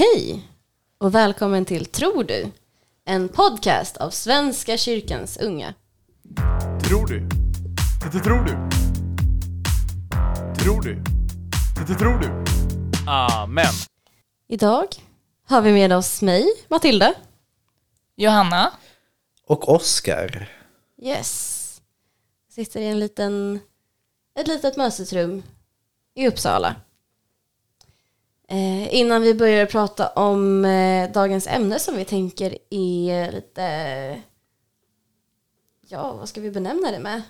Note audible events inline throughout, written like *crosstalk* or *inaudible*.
Hej och välkommen till Tror du? En podcast av Svenska kyrkans unga. Tror du? Det tror du? Tror du? Det tror du? Amen. Idag har vi med oss mig, Matilda. Johanna. Och Oscar. Yes. Sitter i en liten, ett litet mötesrum i Uppsala. Eh, innan vi börjar prata om eh, dagens ämne som vi tänker är lite... Ja, vad ska vi benämna det med?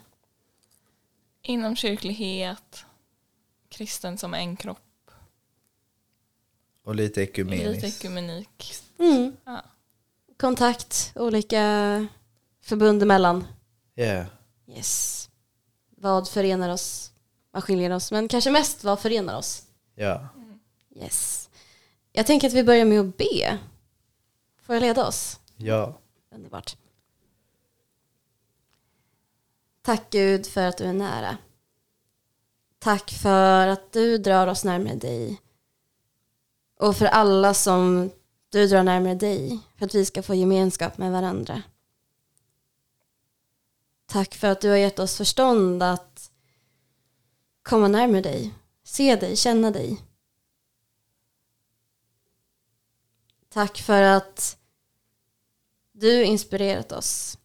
Inomkyrklighet. Kristen som en kropp. Och lite Lite ekumeniskt. ekumenik. Mm. Ja. Kontakt, olika förbund emellan. Yeah. Yes. Vad förenar oss? Vad skiljer oss? Men kanske mest vad förenar oss? Ja. Yes. Jag tänker att vi börjar med att be. Får jag leda oss? Ja. Underbart. Tack Gud för att du är nära. Tack för att du drar oss närmare dig. Och för alla som du drar närmare dig. För att vi ska få gemenskap med varandra. Tack för att du har gett oss förstånd att komma närmare dig. Se dig, känna dig. Tack för att du inspirerat oss.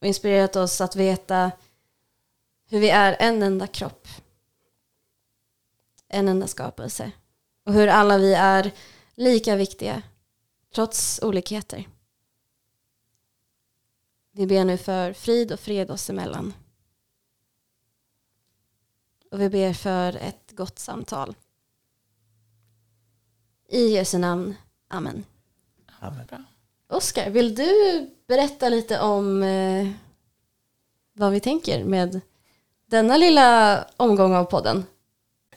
Och inspirerat oss att veta hur vi är en enda kropp. En enda skapelse. Och hur alla vi är lika viktiga trots olikheter. Vi ber nu för frid och fred oss emellan. Och vi ber för ett gott samtal. I Jesu namn. Amen. Amen. Bra. Oskar, vill du berätta lite om eh, vad vi tänker med denna lilla omgång av podden?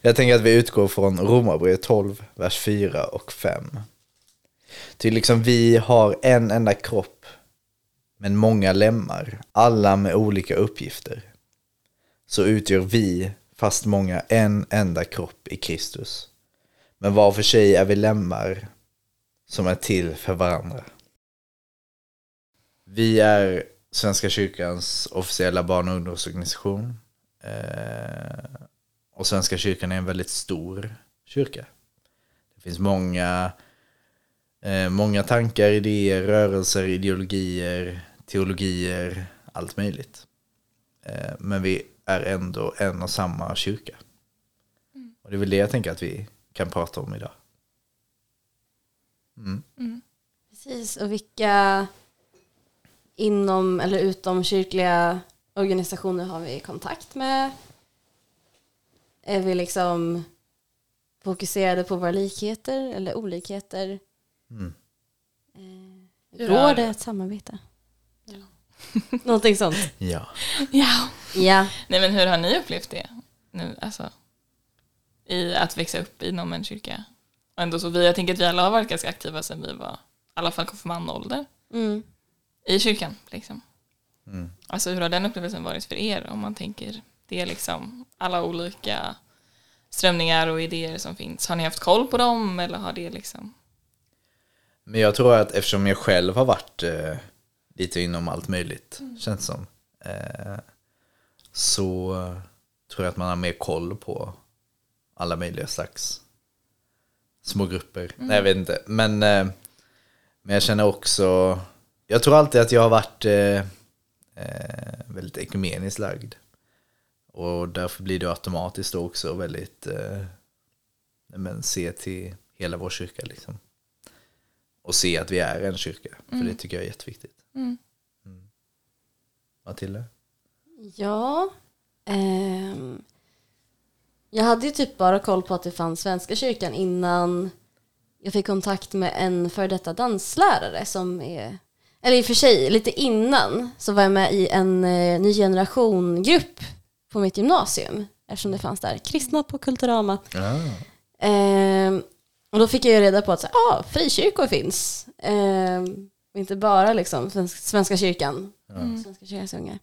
Jag tänker att vi utgår från Romarbrevet 12, vers 4 och 5. Till liksom vi har en enda kropp, men många lemmar, alla med olika uppgifter. Så utgör vi, fast många, en enda kropp i Kristus. Men var för sig är vi lemmar som är till för varandra. Vi är Svenska kyrkans officiella barn och ungdomsorganisation. Eh, och Svenska kyrkan är en väldigt stor kyrka. Det finns många, eh, många tankar, idéer, rörelser, ideologier, teologier, allt möjligt. Eh, men vi är ändå en och samma kyrka. Och det är väl det jag tänker att vi kan prata om idag. Mm. Precis, och vilka inom eller utom kyrkliga organisationer har vi kontakt med? Är vi liksom fokuserade på våra likheter eller olikheter? Mm. Eh, Hur går har- det att samarbeta? *laughs* Någonting sånt. Ja. Ja. Ja. Nej men hur har ni upplevt det nu? Alltså, I att växa upp inom en kyrka. Och ändå så vi, jag tänker att vi alla har varit ganska aktiva sedan vi var i alla fall konfirmandålder. Mm. I kyrkan liksom. Mm. Alltså hur har den upplevelsen varit för er om man tänker det är liksom alla olika strömningar och idéer som finns. Har ni haft koll på dem eller har det liksom Men jag tror att eftersom jag själv har varit eh, lite inom allt möjligt, känns som, eh, så tror jag att man har mer koll på alla möjliga slags små grupper. Nej, jag vet inte. Men, eh, men jag känner också, jag tror alltid att jag har varit eh, eh, väldigt ekumeniskt lagd. Och därför blir det automatiskt också väldigt, eh, men se till hela vår kyrka liksom och se att vi är en kyrka. För det tycker jag är jätteviktigt. Mm. Mm. Matilda? Ja. ehm, jag hade ju typ bara koll på att det fanns Svenska kyrkan innan jag fick kontakt med en före detta danslärare som är, eller i och för sig lite innan så var jag med i en eh, ny generation-grupp på mitt gymnasium eftersom det fanns där, kristna på Kulturama. Ja. Ehm, och då fick jag ju reda på att så, ah, frikyrkor finns. Ehm, inte bara liksom Svenska, Svenska kyrkan. Svenska kyrkans unga.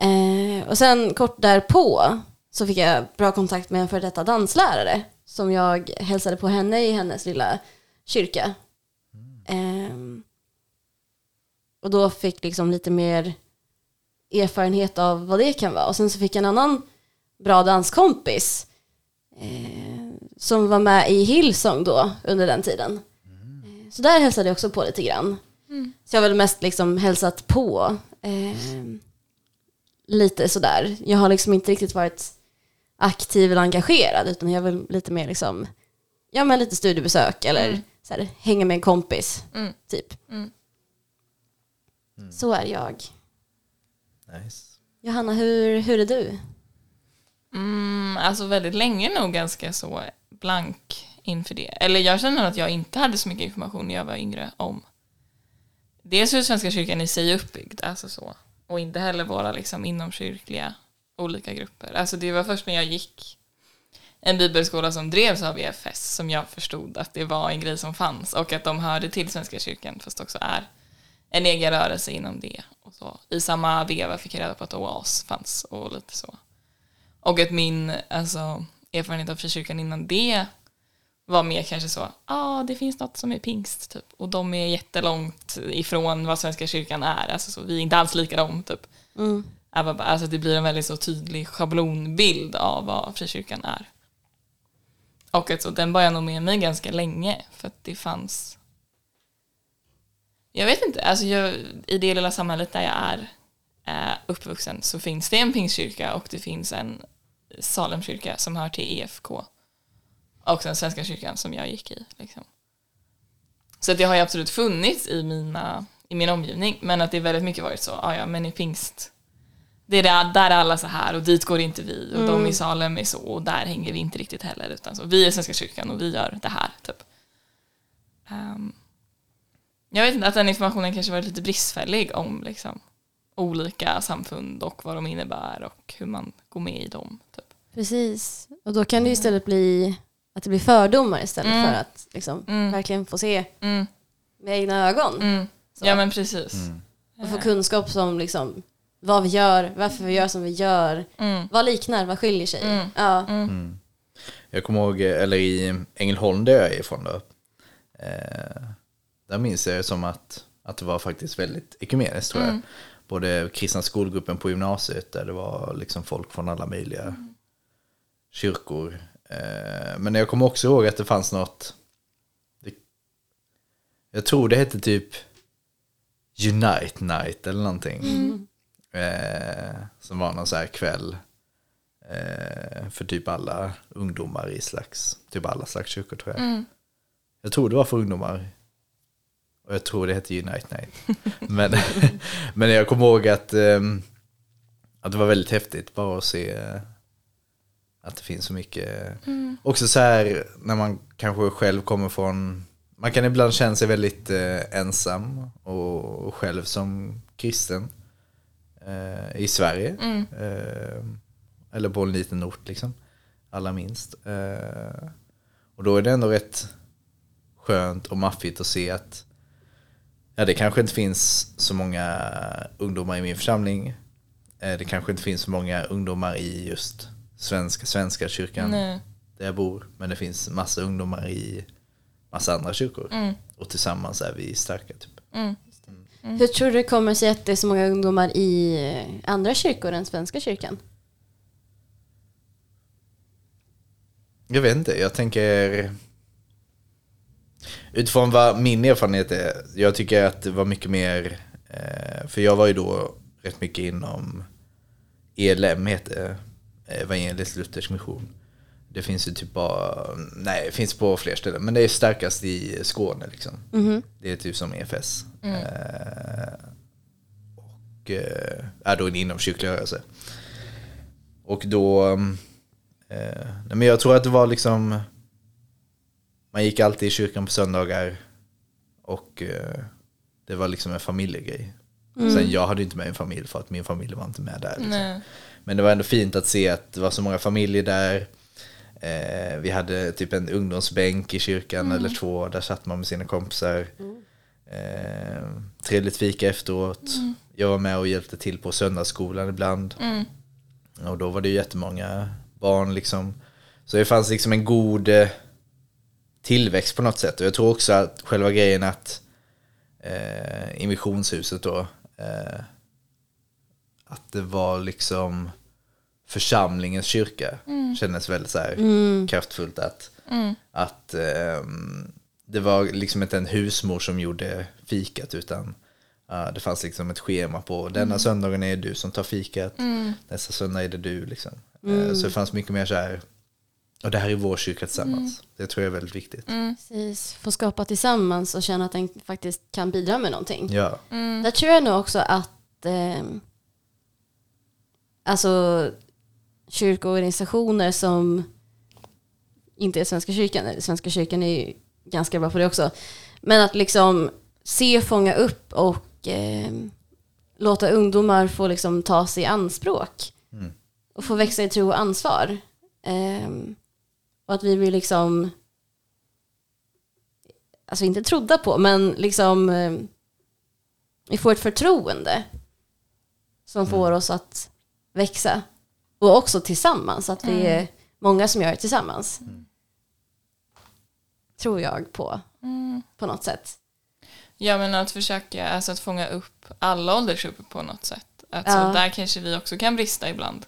Eh, och sen kort därpå så fick jag bra kontakt med en före detta danslärare som jag hälsade på henne i hennes lilla kyrka. Ehm, och då fick liksom lite mer erfarenhet av vad det kan vara. Och sen så fick jag en annan bra danskompis eh, som var med i Hillsong då under den tiden. Eh, Så där hälsade jag också på lite grann. Så jag har väl mest liksom hälsat på. Eh, lite sådär. Jag har liksom inte riktigt varit aktiv eller engagerad utan jag väl lite mer liksom, ja men lite studiebesök eller så här, hänga med en kompis Mm. typ. Mm. Så är jag. Nice. Johanna, hur, hur är du? Mm, alltså väldigt länge nog ganska så blank inför det. Eller jag känner att jag inte hade så mycket information när jag var yngre om dels hur Svenska kyrkan i sig är uppbyggd, alltså så. Och inte heller våra liksom inomkyrkliga olika grupper. Alltså det var först när jag gick en bibelskola som drevs av EFS som jag förstod att det var en grej som fanns och att de hörde till Svenska kyrkan fast också är en egen rörelse inom det. Och så. I samma veva fick jag reda på att OAS fanns och lite så. Och att min alltså, erfarenhet av frikyrkan innan det var mer kanske så, ja ah, det finns något som är pingst typ. Och de är jättelångt ifrån vad Svenska kyrkan är. Alltså så, vi är inte alls lika dem typ. Mm. Äh, alltså det blir en väldigt så tydlig schablonbild av vad frikyrkan är. Och alltså, den bar jag nog med mig ganska länge för att det fanns jag vet inte, alltså jag, i det lilla samhället där jag är eh, uppvuxen så finns det en pingstkyrka och det finns en Salemkyrka som hör till EFK. Och den Svenska kyrkan som jag gick i. Liksom. Så att det har ju absolut funnits i, mina, i min omgivning men att det väldigt mycket varit så, ah, ja men i pingst det är där, där är alla så här och dit går inte vi och de i Salem är så och där hänger vi inte riktigt heller utan så vi är Svenska kyrkan och vi gör det här typ. Ehm, jag vet inte, att den informationen kanske varit lite bristfällig om liksom, olika samfund och vad de innebär och hur man går med i dem. Typ. Precis. Och då kan det istället bli att det blir fördomar istället Mm. för att liksom Mm. verkligen få se Mm, med egna ögon. mm. Ja men precis. Och få kunskap som liksom vad vi gör, varför vi gör som vi gör, Mm. vad liknar, vad skiljer sig. Mm. Ja. Jag kommer ihåg, eller i Ängelholm där jag är ifrån då. Eh, där minns jag det som att, att det var faktiskt väldigt ekumeniskt tror jag. Både kristna skolgruppen på gymnasiet där det var liksom folk från alla möjliga kyrkor. Eh, men jag kommer också ihåg att det fanns något, det, jag tror det hette typ Unite Night eller någonting. Eh, som var någon så här kväll eh, för typ alla ungdomar i slags, typ alla slags kyrkor tror jag. Mm. Jag tror det var för ungdomar. Och jag tror det hette Unite Night. *laughs* men, *laughs* men jag kommer ihåg att, ehm, att det var väldigt häftigt bara att se eh, att det finns så mycket. Också så här när man kanske själv kommer från, man kan ibland känna sig väldigt eh, ensam och, och själv som kristen eh, i Sverige. Mm. Eh, eller på en liten ort liksom. Allra minst. Eh, och då är det ändå rätt skönt och maffigt att se att ja, det kanske inte finns så många ungdomar i min församling. Eh, det kanske inte finns så många ungdomar i just svenska, svenska kyrkan Nej. där jag bor. Men det finns massa ungdomar i massa andra kyrkor. Mm. Och tillsammans är vi starka typ. Mm. Hur tror du det kommer sig att det är så många ungdomar i eh, andra kyrkor än Svenska kyrkan? Jag vet inte, jag tänker Utifrån vad min erfarenhet är, jag tycker att det var mycket mer eh, För jag var ju då rätt mycket inom ELM heter det, Evangelisk Luthersk Mission Det finns ju typ bara, nej det finns på fler ställen Men det är starkast i Skåne liksom. Det är typ som EFS eh, Och eh, är då en inomkyrklig rörelse Och då Eh, nej, men jag tror att det var liksom Man gick alltid i kyrkan på söndagar Och eh, Det var liksom en familjegrej. Sen jag hade inte med en familj för att min familj var inte med där liksom. Men det var ändå fint att se att det var så många familjer där eh, Vi hade typ en ungdomsbänk i kyrkan eller två Där satt man med sina kompisar. Eh, Trevligt fika efteråt. Jag var med och hjälpte till på söndagsskolan ibland. Mm. och då var det ju jättemånga barn liksom. Så det fanns liksom en god eh, tillväxt på något sätt. Och jag tror också att själva grejen att eh, i missionshuset då, eh, att det var liksom församlingens kyrka kändes väldigt så här kraftfullt att, att ehm, det var liksom inte en husmor som gjorde fikat utan ja, det fanns liksom ett schema på denna söndagen är det du som tar fikat, nästa söndag är det du liksom. Eh, Så det fanns mycket mer så här, och det här är vår kyrka tillsammans. Det tror jag är väldigt viktigt. Precis, få skapa tillsammans och känna att den faktiskt kan bidra med någonting. Ja, Där tror jag nog också att eh, alltså kyrkoorganisationer som inte är Svenska kyrkan, Svenska kyrkan är ju ganska bra på det också, men att liksom se, fånga upp och eh, låta ungdomar få liksom ta sig i anspråk. Och få växa i tro och ansvar. Eh, och att vi blir liksom, alltså inte trodda på, men liksom eh, vi får ett förtroende som får oss att växa. Och också tillsammans, att vi är många som gör det tillsammans. Tror jag på, på något sätt. Ja men att försöka, alltså att fånga upp alla åldersgrupper på något sätt. Alltså, Ja. Där kanske vi också kan brista ibland.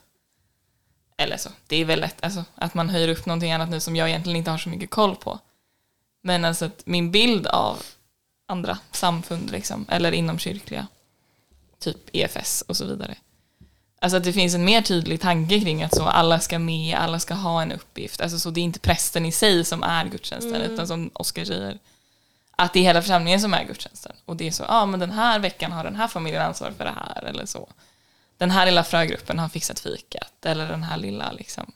Eller så, det är väl lätt, alltså, att man höjer upp någonting annat nu som jag egentligen inte har så mycket koll på. Men alltså att min bild av andra samfund liksom, eller inomkyrkliga, typ EFS och så vidare. Alltså att det finns en mer tydlig tanke kring att så alla ska med, alla ska ha en uppgift. Alltså så det är inte prästen i sig som är gudstjänsten, utan som Oskar säger, att det är hela församlingen som är gudstjänsten. Och det är så, ja ah, men den här veckan har den här familjen ansvar för det här, eller så. Den här lilla frögruppen har fixat fikat, eller den här lilla liksom.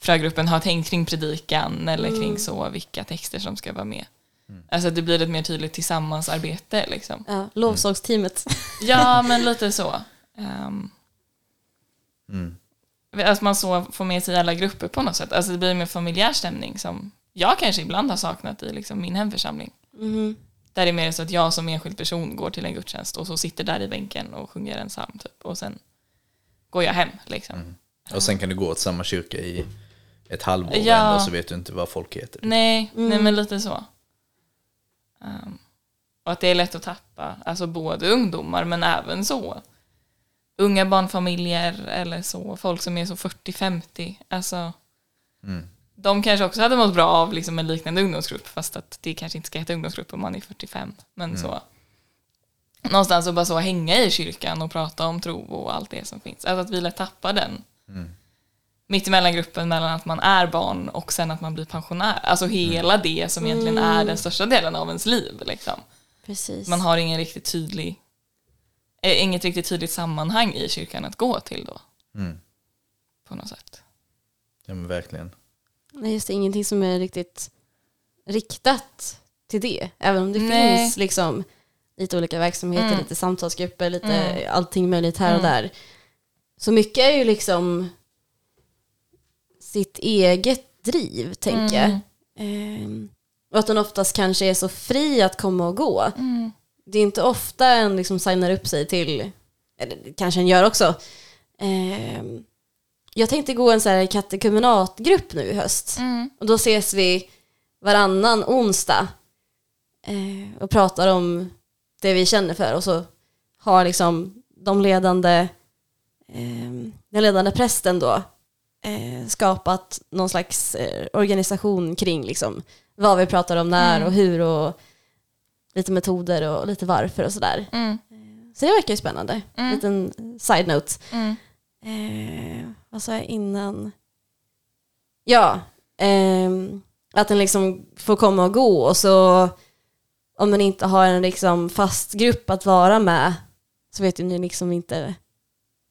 Frögruppen har tänkt kring predikan, eller kring så, vilka texter som ska vara med. Alltså att det blir ett mer tydligt tillsammansarbete liksom. Ja, lovsångsteamet. Ja, *laughs* men lite så. Um, Att man så får med sig alla grupper på något sätt. Alltså det blir en familjär stämning som jag kanske ibland har saknat i liksom min hemförsamling. Där det är mer så att jag som enskild person går till en gudstjänst och så sitter där i bänken och sjunger en psalm typ. Och sen går jag hem liksom. och sen kan du gå till samma kyrka i ett halvår Ja. ändå så vet du inte vad folk heter. Nej, nej men lite så. Ehm, och att det är lätt att tappa, alltså både ungdomar men även så. Unga barnfamiljer eller så, folk som är så 40-50. Alltså, De kanske också hade mått bra av liksom en liknande ungdomsgrupp fast att det kanske inte ska heta ungdomsgrupp om man är 45. Men så. Någonstans att bara så hänga i kyrkan och prata om tro och allt det som finns. Alltså att vi lätt tappar den mittemellan gruppen mellan att man är barn och sen att man blir pensionär. Alltså hela det som egentligen är den största delen av ens liv. Liksom. Precis. Man har ingen riktigt tydlig, inget riktigt tydligt sammanhang i kyrkan att gå till då. På något sätt. Ja men verkligen. Nej, just det, ingenting som är riktigt riktat till det. Även om det Nej. finns liksom lite olika verksamheter, Mm. lite samtalsgrupper, lite allting möjligt här och där. Så mycket är ju liksom sitt eget driv, tänker jag. Ehm, och att den oftast kanske är så fri att komma och gå. Det är inte ofta en liksom signar upp sig till, eller kanske en gör också. Ehm, jag tänkte gå en så här katekumenatgrupp nu i höst. Och då ses vi varannan onsdag eh, och pratar om det vi känner för. Och så har liksom de ledande, eh, den ledande prästen då eh, skapat någon slags eh, organisation kring liksom vad vi pratar om när och hur och lite metoder och lite varför och sådär. Mm. Så det verkar ju spännande. Liten side-note. Eh, vad sa jag innan? Ja, ehm, att den liksom får komma och gå och så om den inte har en liksom fast grupp att vara med så vet ju ni liksom inte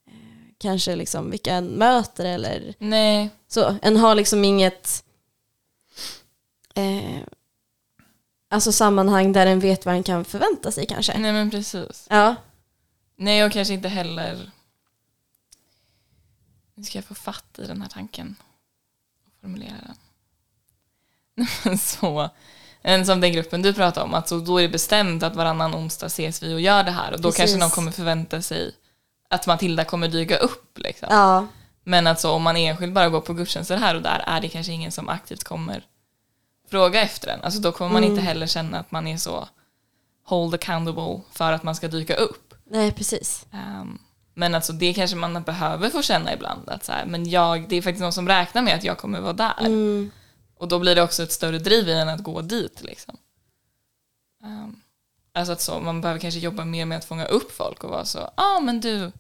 eh, kanske liksom vilka en möter eller Nej, så. En har liksom inget eh, alltså sammanhang där en vet vad en kan förvänta sig kanske. nej men precis. Ja, Nej, och kanske inte heller... Nu ska jag få fatt i den här tanken och formulera den. *laughs* Så, en som den gruppen du pratade om, att så då är det bestämt att varannan onsdag ses vi och gör det här och då Precis. kanske någon kommer förvänta sig att Matilda kommer dyka upp. Liksom. ja, Men att så, om man enskilt bara går på gudstjänster här och där är det kanske ingen som aktivt kommer fråga efter en. Alltså då kommer man inte heller känna att man är så hold accountable för att man ska dyka upp. Nej, precis. Ehm, men alltså det kanske man behöver få känna ibland. Att så här, men jag, det är faktiskt någon som räknar med att jag kommer vara där. Mm. Och då blir det också ett större driv i en att gå dit. Liksom. Ehm, alltså att så, man behöver kanske jobba mer med att fånga upp folk och vara så, ja ah, men du,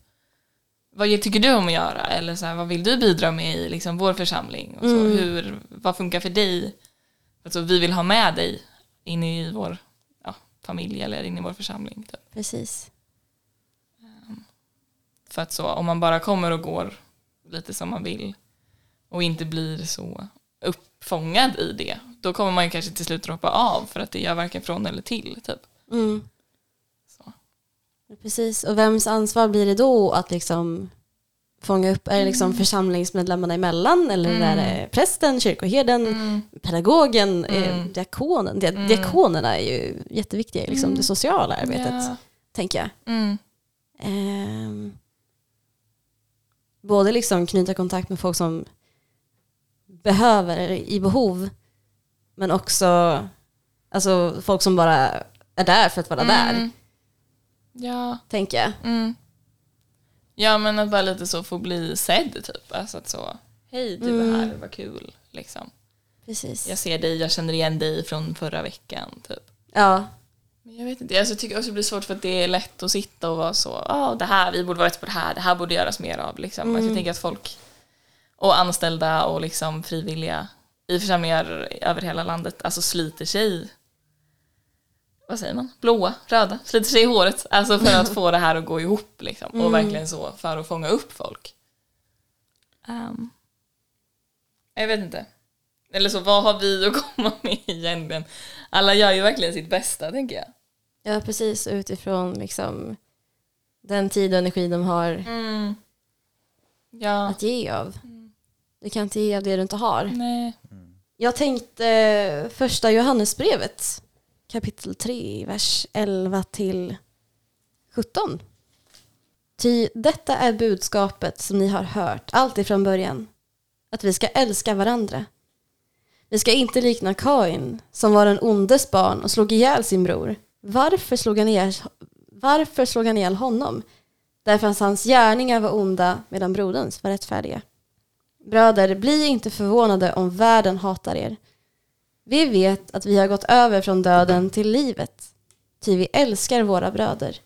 vad tycker du om att göra? Eller så här, vad vill du bidra med i liksom, vår församling? Och så, hur, vad funkar för dig? Alltså, vi vill ha med dig in i vår ja, familj eller in i vår församling. Typ. Precis. För att så, om man bara kommer och går lite som man vill och inte blir så uppfångad i det, då kommer man ju kanske till slut droppa av för att det gör varken från eller till. Typ. Mm. Precis. Och vems ansvar blir det då att liksom fånga upp? Är det liksom Mm. församlingsmedlemmarna emellan eller är det prästen, kyrkoherden, pedagogen, eh, Mm. diakonen? Dia- Diakonerna är ju jätteviktiga i liksom det sociala arbetet, Ja. tänker jag. Mm. Ehm, både liksom knyta kontakt med folk som behöver, eller i behov, men också alltså, folk som bara är där för att vara där, Mm. Ja. tänker jag. Mm. Ja men att bara lite så få bli sedd typ. Alltså att så, hej du är här, vad kul. Liksom. Precis. Jag ser dig, jag känner igen dig från förra veckan. Typ. Ja, Men jag vet inte, alltså, jag tycker också det blir svårt för att det är lätt att sitta och vara så, ja det här, vi borde vara rätt på det här, det här borde göras mer av. Liksom. Alltså, jag tänker att folk, och anställda och liksom frivilliga i församlingar över hela landet, alltså sliter sig vad säger man, blåa, röda, sliter sig i håret. Alltså för att *laughs* få det här att gå ihop liksom. Och verkligen så för att fånga upp folk. Ehm, jag vet inte. Eller så, vad har vi att *laughs* komma med egentligen? Alla gör ju verkligen sitt bästa, tänker jag. ja precis. Utifrån liksom den tid och energi de har Mm. Ja. att ge av. Du kan inte ge av det du inte har. Nej. Jag tänkte första Johannesbrevet kapitel 3, vers 11 till 17. Ty detta är budskapet som ni har hört allt ifrån början. Att vi ska älska varandra. Vi ska inte likna Kain som var en ondes barn och slog ihjäl sin bror. Varför slog han ihjäl, varför slog han ihjäl honom? Därför att hans gärningar var onda medan broderns var rättfärdiga. Bröder, bli inte förvånade om världen hatar er. Vi vet att vi har gått över från döden till livet, ty vi älskar våra bröder.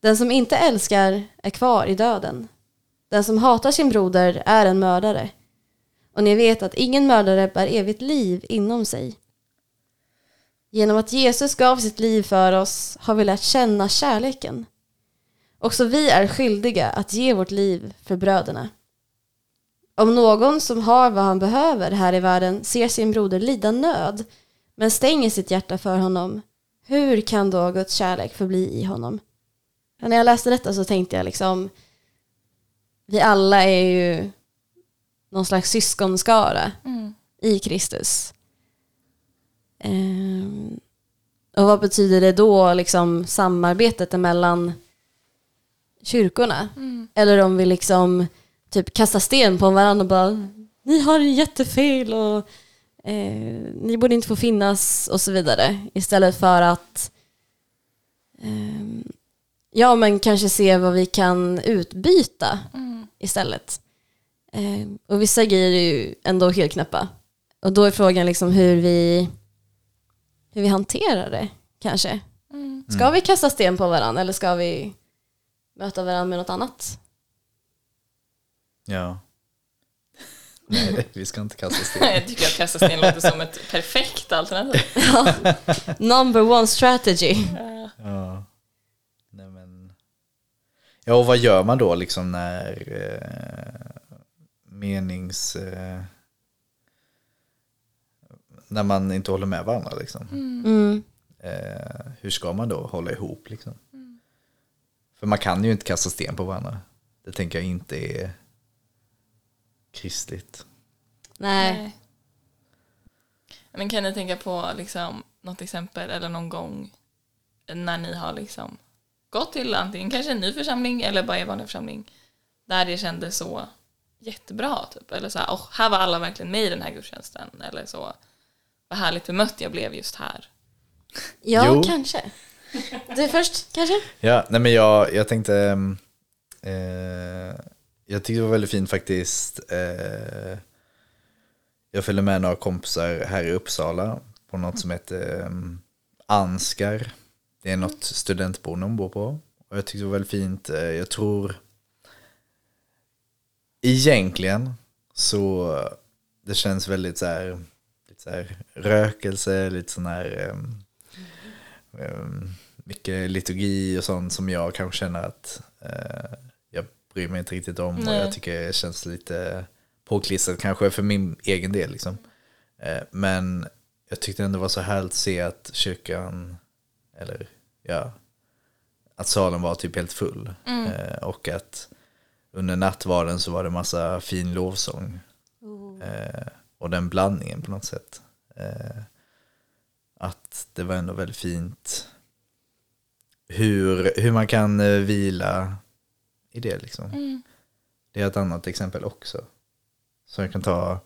Den som inte älskar är kvar i döden. Den som hatar sin broder är en mördare. Och ni vet att ingen mördare bär evigt liv inom sig. Genom att Jesus gav sitt liv för oss har vi lärt känna kärleken. Också vi är skyldiga att ge vårt liv för bröderna. Om någon som har vad han behöver här i världen ser sin broder lida nöd men stänger sitt hjärta för honom, hur kan då Guds kärlek förbli i honom? Och när jag läste detta så tänkte jag liksom, vi alla är ju någon slags syskonskara Mm. i Kristus. Ehm, och vad betyder det då, liksom samarbetet mellan kyrkorna? Eller om vi liksom typ kastar sten på varandra och bara ni har jättefel och eh, ni borde inte få finnas och så vidare. Istället för att ehm, ja men kanske se vad vi kan utbyta istället. Ehm, och vissa grejer är ju ändå helt knäppa. Och då är frågan liksom hur vi, hur vi hanterar det kanske. Ska vi kasta sten på varandra eller ska vi möta varandra med något annat? Ja. *laughs* Nej, vi ska inte kasta sten. Jag tycker att kasta sten låter som ett perfekt alternativ. *laughs* Number one strategy. Ja. Nej, men... ja, och vad gör man då liksom när eh, menings... Eh, när man inte håller med varandra liksom? Mm. Eh, hur ska man då hålla ihop liksom? För man kan ju inte kasta sten på varandra. Det tänker jag inte är kristligt. Nej. Men kan ni tänka på liksom, något exempel eller någon gång när ni har liksom gått till antingen kanske en ny församling eller bara er vanliga församling där det kändes så jättebra. Typ. Eller så här, oh, här var alla verkligen med i den här gudstjänsten. Eller så, vad härligt bemött jag blev just här. Ja, Jo. kanske. Du först, kanske? Ja, nej men jag, jag tänkte, ehm, eh, jag tyckte det var väldigt fint faktiskt. Eh, jag följde med några kompisar här i Uppsala på något som heter ehm, Anskar. Det är något studentboende bor på. Och jag tyckte det var väldigt fint. Eh, jag tror egentligen så det känns väldigt så här, lite så här rökelse, lite sån här ehm, ehm mycket liturgi och sånt som jag kanske känner att eh, bryr mig inte riktigt om och Nej. jag tycker det känns lite påklistrat kanske för min egen del liksom. Eh, men jag tyckte ändå det var så härligt att se att kyrkan, eller ja, att salen var typ helt full. Eh, och att under nattvarden så var det massa fin lovsång. Eh, och den blandningen på något sätt. Att det var ändå väldigt fint hur, hur man kan vila i det liksom. Det är ett annat exempel också. Som jag kan ta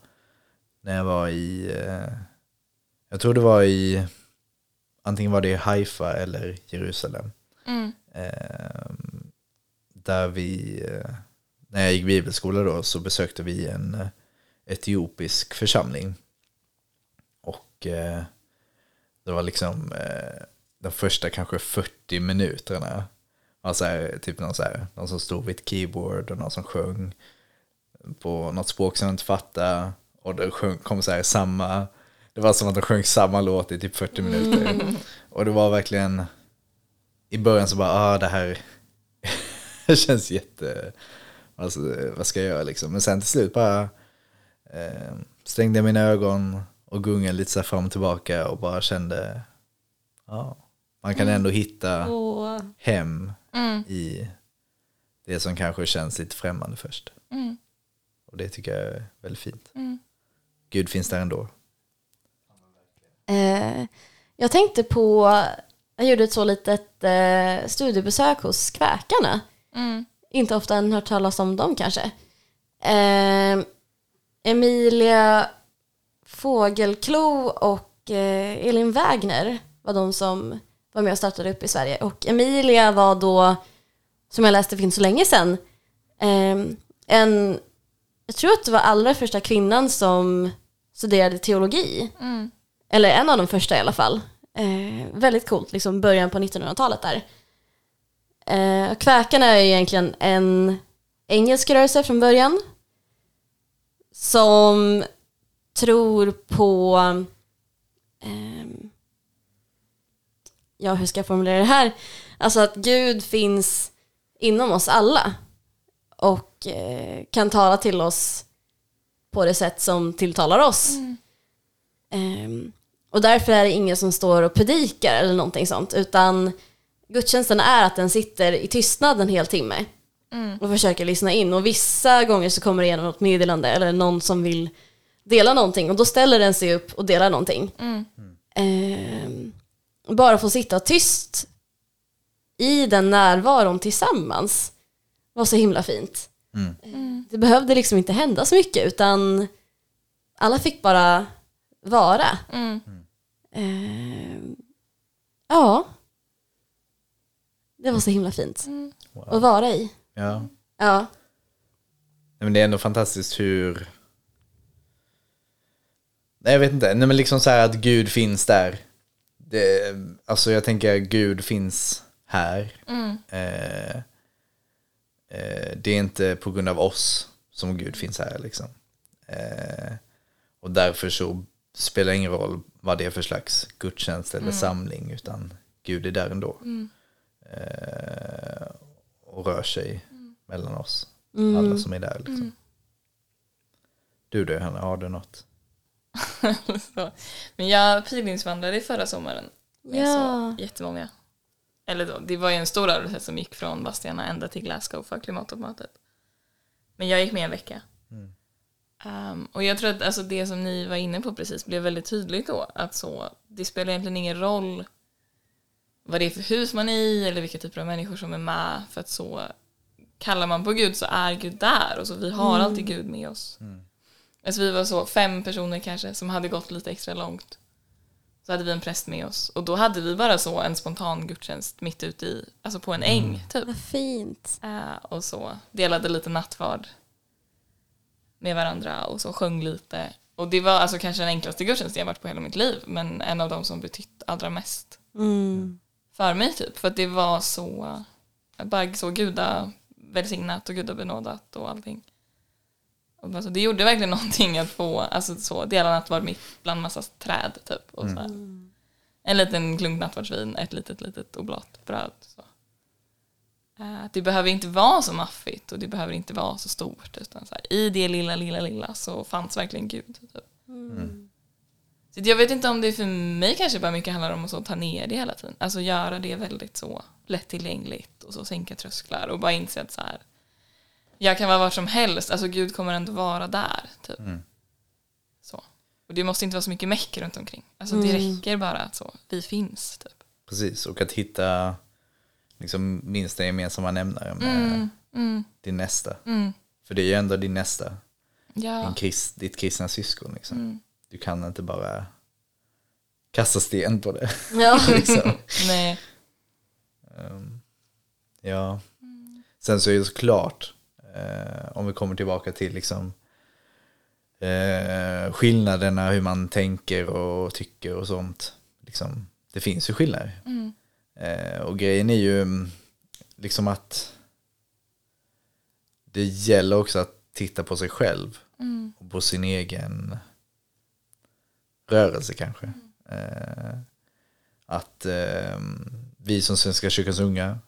när jag var i, eh, jag tror det var i, antingen var det i Haifa eller Jerusalem. Mm. Eh, där vi, eh, när jag gick bibelskola då så besökte vi en eh, etiopisk församling. Och eh, det var liksom de första kanske 40 minuterna var så här, typ någon, så här, någon som stod vid ett keyboard och någon som sjöng på något språk som jag inte fattade. Och det sjöng, kom så här samma, det var som att de sjöng samma låt i typ 40 minuter. *laughs* Och det var verkligen, i början så bara, ah det här *laughs* det känns jätte, alltså, vad ska jag göra liksom. Men sen till slut bara eh, stängde jag mina ögon och gungade lite så fram och tillbaka och bara kände, ja, man kan ändå hitta Och, hem Mm. i det som kanske känns lite främmande först. Mm. Och det tycker jag är väldigt fint. Mm. Gud finns där ändå. eh, jag tänkte på, jag gjorde ett så litet eh, studiebesök hos Kväkarna. Mm. Inte ofta än hört talas om dem kanske. Eh, Emilia Fågelklo och eh, Elin Wägner var de som var med och startade upp i Sverige. Och Emilia var då, som jag läste för inte så länge sedan, eh, en, jag tror att det var allra första kvinnan som studerade teologi. Mm. Eller en av de första i alla fall. Eh, väldigt coolt, liksom början på 1900-talet där. Eh, kväkarna är egentligen en engelsk rörelse från början. Som tror på... ehm, ja, hur ska jag formulera det här? Alltså att Gud finns inom oss alla. Och eh, kan tala till oss på det sätt som tilltalar oss. Ehm, och därför är det ingen som står och predikar eller någonting sånt. Utan gudstjänsten är att den sitter i tystnad en hel timme. Och försöker lyssna in. Och vissa gånger så kommer det igenom något meddelande eller någon som vill dela någonting. Och då ställer den sig upp och delar någonting. Ehm, bara få sitta tyst i den närvaron tillsammans var så himla fint. Det behövde liksom inte hända så mycket utan alla fick bara vara. Mm. Ehm, ja. Det var så himla fint att vara i. Ja. Ja. Nej, men det är ändå fantastiskt hur... Nej, jag vet inte. Nej, men liksom så här att Gud finns där. Det, alltså jag tänker Gud finns här. Eh, eh, det är inte på grund av oss som Gud finns här liksom. Eh, och därför så spelar det ingen roll vad det är för slags gudstjänst eller samling utan Gud är där ändå. Eh, och rör sig mellan oss. Alla som är där liksom. Du då Hanna, har du något? *laughs* så. Men jag pilgrimsvandrade förra sommaren med Ja. så jättemånga. Eller då, det var ju en stor rörelse som gick från Vadstena ända till Glasgow för klimattoppmötet. Men jag gick med en vecka. Um, och jag tror att alltså, det som ni var inne på precis blev väldigt tydligt då. Att så, det spelar egentligen ingen roll vad det är för hus man är i eller vilka typer av människor som är med. För att så, kallar man på Gud så är Gud där och så vi har alltid Gud med oss. Alltså vi var så fem personer kanske som hade gått lite extra långt. Så hade vi en präst med oss och då hade vi bara så en spontan gudstjänst mitt ute i, alltså på en äng typ. Vad fint. Eh, och så delade lite nattvard med varandra och så sjöng lite. Och det var alltså kanske den enklaste gudstjänsten jag varit på hela mitt liv men en av de som betytt allra mest Mm. för mig typ. För att det var så, bara så guda välsignat och gudabenådat och allting. Och bara så, det gjorde verkligen *laughs* någonting att få, alltså så, dela nattvard mitt bland massa träd typ. Och så här. En liten klunk nattvardsvin, ett litet litet oblat bröd. Så. Eh, Det behöver inte vara så maffigt och det behöver inte vara så stort. Utan så här, I det lilla, lilla, lilla så fanns verkligen Gud. Typ. Så jag vet inte om det för mig kanske bara mycket handlar om att så ta ner det hela tiden. Alltså göra det väldigt så lättillgängligt och så sänka trösklar och bara inse att så här, jag kan vara var som helst, alltså Gud kommer ändå vara där. Typ. Så. Och det måste inte vara så mycket meck runt omkring. Alltså det räcker bara att så, vi finns. Typ. Precis, och att hitta liksom, minsta gemensamma nämnare med din nästa. För det är ju ändå din nästa, Ja. din krist, ditt kristna syskon. Liksom. Du kan inte bara kasta sten på det. Ja. *laughs* liksom. Nej. Ja. Sen så är det såklart, eh, om vi kommer tillbaka till liksom, eh, skillnaderna, hur man tänker och tycker och sånt. Liksom, det finns ju skillnader. Eh, och grejen är ju mm, liksom att det gäller också att titta på sig själv och på sin egen rörelse kanske. Eh, att eh, vi som Svenska kyrkans unga,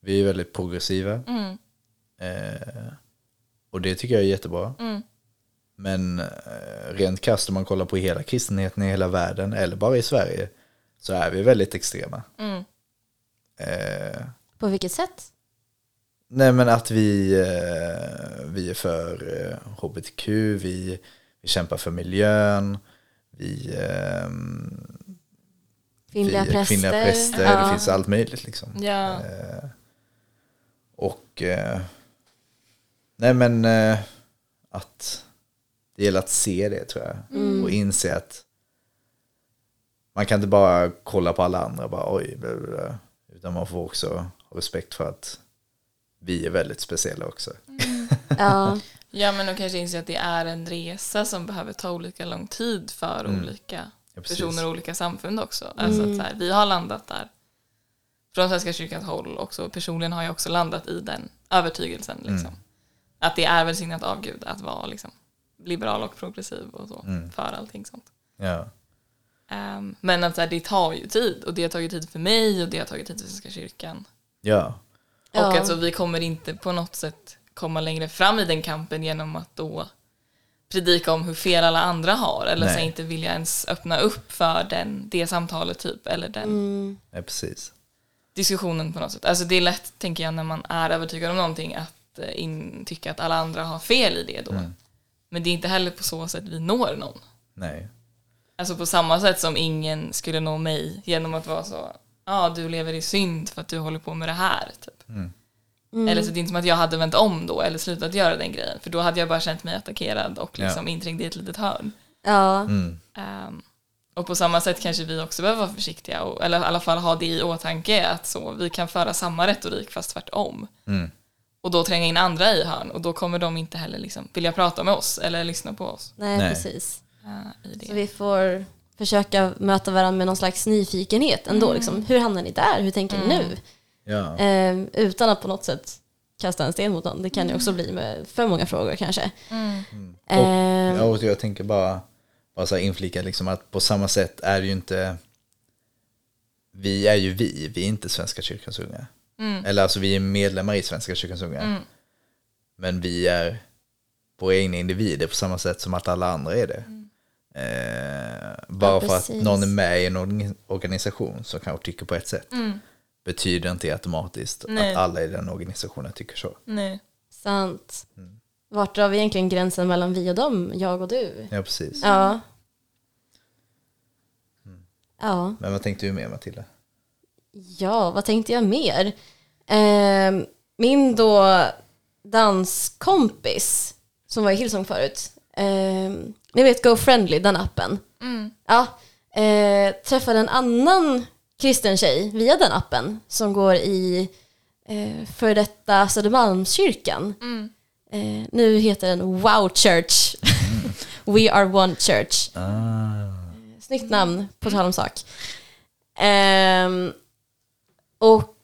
vi är väldigt progressiva. Mm. Eh, och det tycker jag är jättebra. Men eh, rent krasst om man kollar på hela kristenheten i hela världen eller bara i Sverige så är vi väldigt extrema. Eh, På vilket sätt? nej men att vi, eh, vi är för eh, hbtq, vi, vi kämpar för miljön, vi, eh, Kvinnliga vi präster. kvinnliga präster Ja. det finns allt möjligt liksom. Ja. Och eh, nej men eh, att det gäller att se det tror jag. Och inse att man kan inte bara kolla på alla andra och bara oj, bla, bla, bla. utan man får också ha respekt för att vi är väldigt speciella också. Ja. *laughs* ja, men och kanske inse att det är en resa som behöver ta olika lång tid för olika Ja, personer och olika samfund också. Alltså att så här, vi har landat där från Svenska kyrkans håll också. Personligen har jag också landat i den övertygelsen. Liksom. Att det är välsignat av Gud att vara liksom, liberal och progressiv och så för allting sånt. Ja, Ehm, men att så här, det tar ju tid och det har tagit tid för mig och det har tagit tid för Svenska kyrkan. ja, Och Ja. alltså vi kommer inte på något sätt komma längre fram i den kampen genom att då predika om hur fel alla andra har eller så inte vilja ens öppna upp för den, det samtalet typ eller den ja precis. diskussionen på något sätt. Alltså det är lätt, tänker jag, när man är övertygad om någonting att in, tycka att alla andra har fel i det då. Men det är inte heller på så sätt vi når någon. Nej, Alltså på samma sätt som ingen skulle nå mig genom att vara så, ja ah, du lever i synd för att du håller på med det här. Typ. Eller så det är inte som att jag hade vänt om då eller slutat göra den grejen. För då hade jag bara känt mig attackerad och liksom inträngd i ett litet hörn. Ja. Ehm, och på samma sätt kanske vi också behöver vara försiktiga, och, eller i alla fall ha det i åtanke att så, vi kan föra samma retorik fast tvärtom. Och då tränga in andra i hörn och då kommer de inte heller liksom vilja prata med oss eller lyssna på oss. Nej, Nej. precis. eh, i det. Så vi får försöka möta varandra med någon slags nyfikenhet ändå. Liksom. Hur hamnar ni där? Hur tänker ni nu? ja, Ehm, utan att på något sätt kasta en sten mot någon. Det kan ju också bli med för många frågor kanske. Ehm, Ja, och jag tänker bara, bara så inflika liksom att på samma sätt är det ju inte, vi är ju vi, vi är inte Svenska kyrkans unga. Eller alltså vi är medlemmar i Svenska kyrkans unga. Men vi är våra egna individer på samma sätt som att alla andra är det. Eh, bara Ja, för att någon är med i en organ- organisation som kanske tycker på ett sätt. Betyder inte automatiskt Nej. att alla i den organisationen tycker så. Nej. sant. Vart drar vi egentligen gränsen mellan vi och dem? Jag och du? Ja, precis. Ja. Ja. Men vad tänkte du mer Matilda? Ja, vad tänkte jag mer? Ehm, min då danskompis som var i Hillsong förut, eh, ni vet Go Friendly, den appen. Ja, eh, träffade en annan kristen tjej via den appen som går i eh, för detta Södermalmskyrkan. Eh, nu heter den Wow Church. *laughs* We are one church. Snyggt namn, på tal om sak. Ehm, och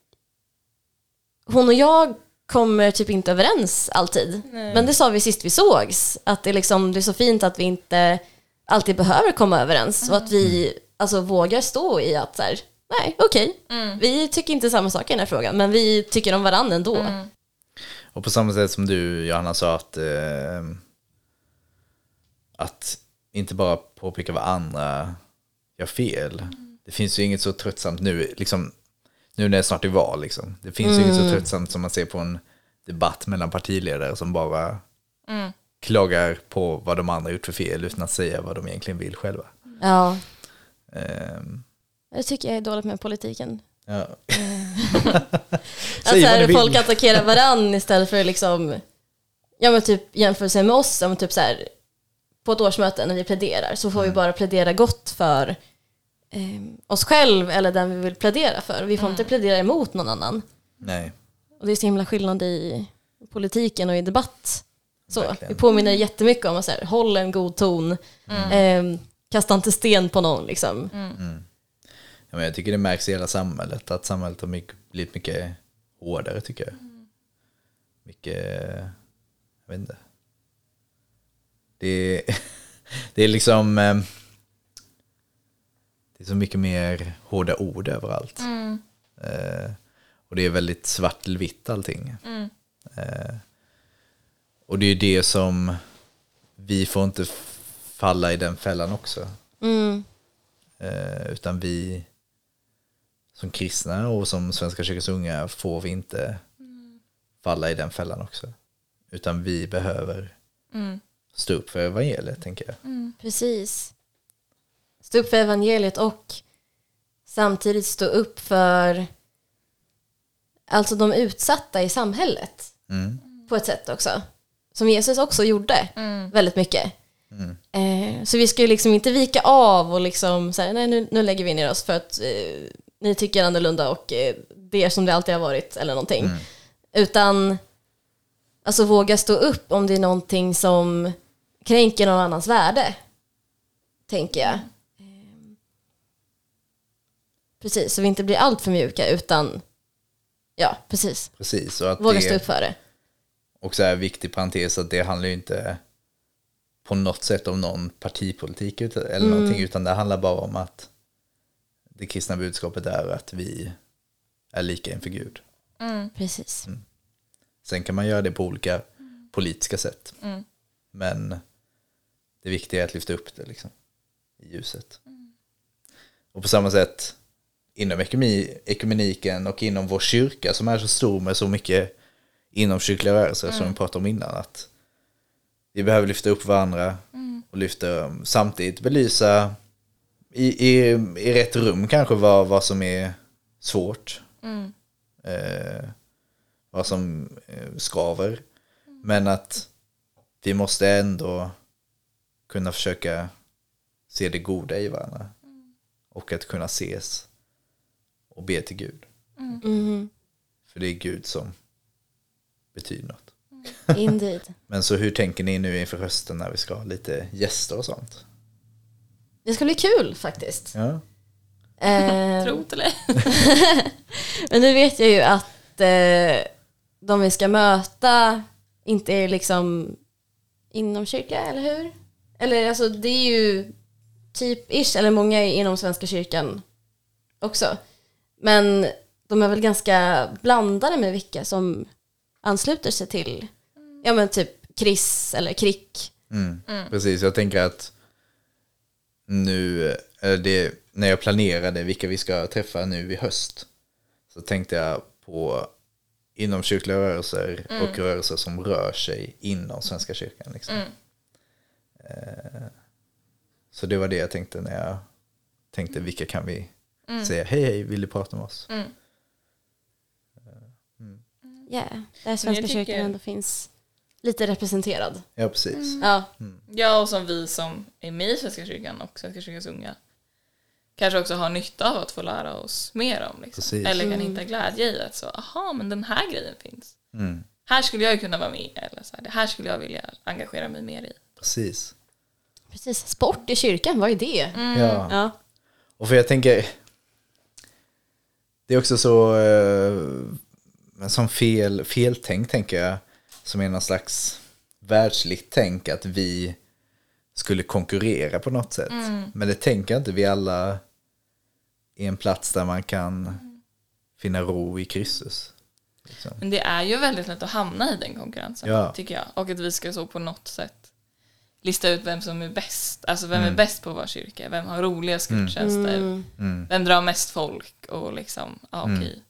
hon och jag kommer typ inte överens alltid. Men det sa vi sist vi sågs, att det, liksom, det är så fint att vi inte alltid behöver komma överens. Och att vi alltså, vågar stå i att så här, nej, okej, vi tycker inte samma sak i den här frågan, men vi tycker om varandra ändå. Och på samma sätt som du Johanna sa att, eh, att inte bara påpeka vad andra gör fel. Det finns ju inget så tröttsamt nu, liksom, nu när det snart är val. Liksom. Det finns ju inget så tröttsamt som man ser på en debatt mellan partiledare som bara klagar på vad de andra gjort för fel utan att säga vad de egentligen vill själva. Ja, Ehm, det tycker jag är dåligt med politiken. ja. *laughs* Att Säg vad här, folk attackerar varann istället för liksom, ja men typ jämförelse med oss, som typ så här, på ett årsmöte när vi pläderar så får vi bara plädera gott för oss själv eller den vi vill plädera för. Vi får inte plädera emot någon annan. Nej, Och det är så himla skillnad i politiken och i debatt. Så, Verkligen. vi påminner jättemycket om att så här, håll en god ton, eh, kasta inte sten på någon liksom. ja, men jag tycker det märks i hela samhället att samhället har mycket, blivit mycket hårdare tycker jag. Mycket, jag vet inte. Det är, *laughs* det är liksom, eh, det är så mycket mer hårda ord överallt. Eh, och det är väldigt svart eller vitt allting. Eh, och det är ju det som, vi får inte falla i den fällan också. Mm, Eh, utan vi som kristna och som Svenska kyrkans unga får vi inte falla i den fällan också. Utan vi behöver stå upp för evangeliet, tänker jag. precis. Stå upp för evangeliet och samtidigt stå upp för alltså de utsatta i samhället Mm. på ett sätt också. Som Jesus också gjorde väldigt mycket. Eh, så vi ska ju liksom inte vika av och liksom säga nej nu, nu lägger vi ner oss för att eh, ni tycker annorlunda och eh, det är som det alltid har varit eller någonting. Utan alltså våga stå upp om det är någonting som kränker någon annans värde. Tänker jag. Precis, så vi inte blir allt för mjuka utan ja, precis. Precis, och att Våga stå upp det för det. också är en viktig parentes att det handlar ju inte på något sätt om någon partipolitik eller någonting, utan det handlar bara om att det kristna budskapet är att vi är lika inför Gud. Precis. Sen kan man göra det på olika politiska sätt. Men det viktiga är att lyfta upp det liksom, i ljuset. Och på samma sätt inom ekumeniken och inom vår kyrka som är så stor med så mycket inomkyrkliga rörelser som vi pratade om innan. Att vi behöver lyfta upp varandra och lyfta, samtidigt belysa i, i, i rätt rum kanske vad, vad som är svårt. Eh, vad som eh, skaver. Men att vi måste ändå kunna försöka se det goda i varandra. Och att kunna ses och be till Gud. Mhm. För det är Gud som betyder något. Indeed. *laughs* Men så hur tänker ni nu inför hösten när vi ska ha lite gäster och sånt? Det ska bli kul faktiskt. Ja, Eh, Tro det eller? *laughs* men nu vet jag ju att eh, de vi ska möta inte är liksom inom kyrka, eller hur? Eller alltså det är ju typ ish, eller många är inom Svenska kyrkan också. Men de är väl ganska blandade med vilka som ansluter sig till, ja men typ KRIS eller KRIK. mm. precis. Jag tänker att nu, det, när jag planerade vilka vi ska träffa nu i höst så tänkte jag på inomkyrkliga rörelser och rörelser som rör sig inom Svenska kyrkan. Liksom. Eh, så det var det jag tänkte när jag tänkte vilka kan vi säga hej hej, vill du prata med oss? yeah, där Svenska tycker- kyrkan ändå finns lite representerad. Ja, precis. Ja, Ja, och som vi som är med i Svenska kyrkan och Svenska kyrkans unga kanske också har nytta av att få lära oss mer om. Liksom. Eller kan hitta glädje i att så, aha, men den här grejen finns. Mm. Här skulle jag ju kunna vara med, eller så här, det här skulle jag vilja engagera mig mer i. Precis. precis. Sport i kyrkan, vad är det? Ja. Ja. Och för jag tänker, det är också så, eh, som fel, feltänk tänker jag, som är någon slags världsligt tänk att vi skulle konkurrera på något sätt. Men det tänker jag inte, vi alla är en plats där man kan finna ro i Kristus. Liksom. Men det är ju väldigt lätt att hamna i den konkurrensen, Ja. tycker jag. Och att vi ska så på något sätt lista ut vem som är bäst. Alltså vem är bäst på vår kyrka? Vem har roligast gudstjänster? Mm. Vem drar mest folk? Och liksom, ja okej.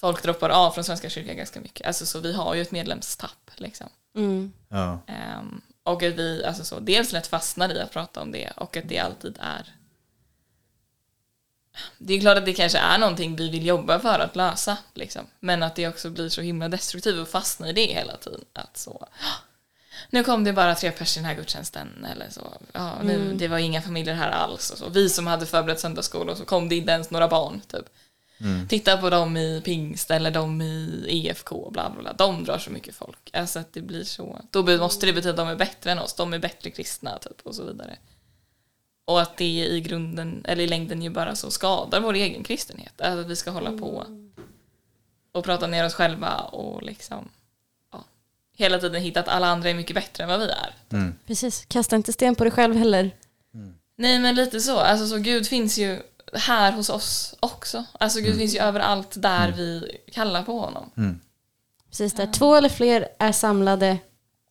Folk droppar av från Svenska kyrkan ganska mycket. Alltså så vi har ju ett medlemstapp liksom. Mm. Ja, Ehm, och att vi alltså så, dels lätt fastnar i att prata om det och att det alltid är det är klart att det kanske är någonting vi vill jobba för att lösa, liksom. men att det också blir så himla destruktivt och fastna i det hela tiden. Att så, nu kom det bara tre personer i den här gudstjänsten, eller så, ja, nu, det var inga familjer här alls. Och så. Vi som hade förberett söndagsskola och så kom det inte ens några barn. Typ. Titta på dem i pingst eller de i EFK, bla bla bla. De drar så mycket folk. Alltså att det blir så. Då måste det betyda att de är bättre än oss, de är bättre kristna typ, och så vidare. Och att det i grunden, eller i längden ju bara så skadar vår egen kristenhet. Alltså att vi ska hålla på och prata ner oss själva och liksom hela tiden hitta att alla andra är mycket bättre än vad vi är. Precis, kasta inte sten på dig själv heller. Nej men lite så, alltså så Gud finns ju här hos oss också. Alltså Gud finns ju överallt där vi kallar på honom. Precis, där två eller fler är samlade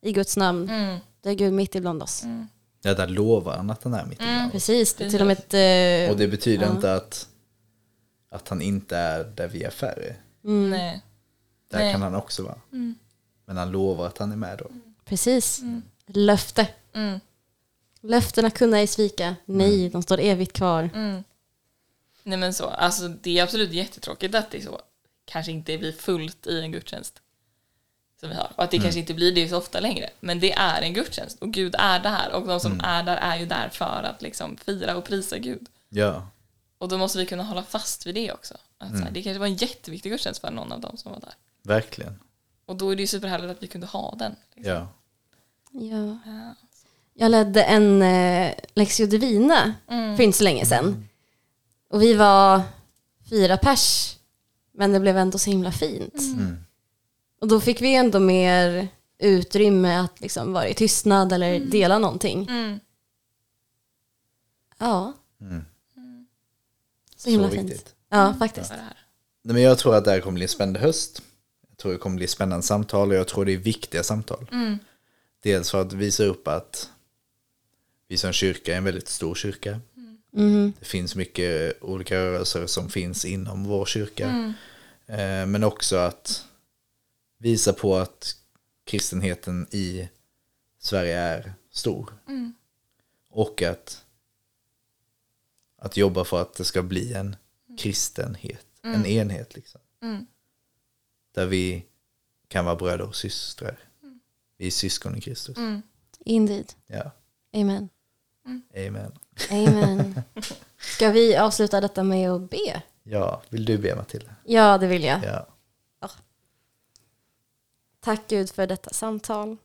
i Guds namn, Mm. där är Gud mitt ibland oss. ja där lovar han att han är mitt ibland. Precis, det är till och med ett... eh, Och det betyder ja. inte att, att han inte är där vi är färre. Nej. Där Nej. kan han också vara. Men han lovar att han är med då. Precis. Löfte. Mm. Löftena kunna ej svika. Nej, de står evigt kvar. Nej men så, alltså det är absolut jättetråkigt att det är så, kanske inte blir fullt i en gudstjänst som vi har. Och att det kanske inte blir det så ofta längre. Men det är en gudstjänst och Gud är där och de som är där är ju där för att liksom fira och prisa Gud. Ja, Och då måste vi kunna hålla fast vid det också. Att Mm. så här, det kanske var en jätteviktig gudstjänst för någon av dem som var där. verkligen. Och då är det ju superhärligt att vi kunde ha den. Liksom. Ja. Ja. Ja. Jag ledde en eh, Lexio Divina för inte så länge sedan. Och vi var fyra pers. Men det blev ändå så himla fint. Och då fick vi ändå mer utrymme att liksom vara i tystnad eller dela någonting. Mm. Ja. Mm. Så himla Så fint. viktigt. Ja, faktiskt. Här? Nej, men jag tror att det här kommer bli en spännande höst. Tror det kommer bli spännande samtal och jag tror det är viktiga samtal. Dels för att visa upp att vi som kyrka är en väldigt stor kyrka. Mhm. Det finns mycket olika rörelser som finns inom vår kyrka. Eh, Men också att visa på att kristenheten i Sverige är stor. Och att, att jobba för att det ska bli en kristenhet, en enhet. Liksom. Där vi kan vara bröder och systrar. Vi är syskon i Kristus. Indeed. Ja, Amen. amen. Amen. *laughs* Ska vi avsluta detta med att be? Ja, vill du be Matilda? Ja, det vill jag. Ja. Tack Gud för detta samtal.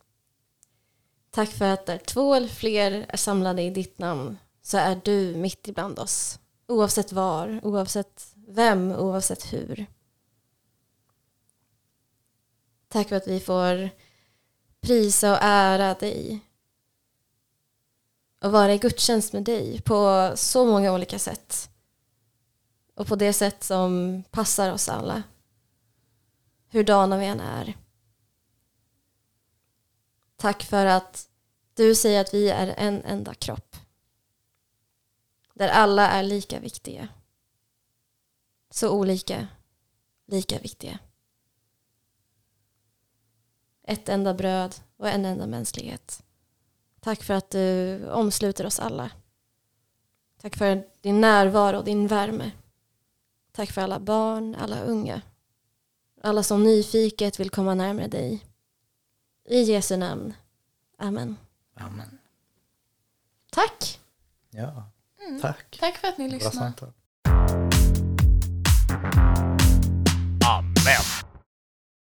Tack för att där två eller fler är samlade i ditt namn så är du mitt ibland oss. Oavsett var, oavsett vem, oavsett hur. Tack för att vi får prisa och ära dig. Och vara i gudstjänst med dig på så många olika sätt. Och på det sätt som passar oss alla. Hurdana vi än är. Tack för att du säger att vi är en enda kropp. Där alla är lika viktiga. Så olika, lika viktiga ett enda bröd och en enda mänsklighet. Tack för att du omsluter oss alla. Tack för din närvaro och din värme. Tack för alla barn, alla unga. Alla som nyfiket vill komma närmare dig. I Jesu namn. Amen. Amen. Tack. Ja, mm. tack. Tack för att ni lyssnade. Amen.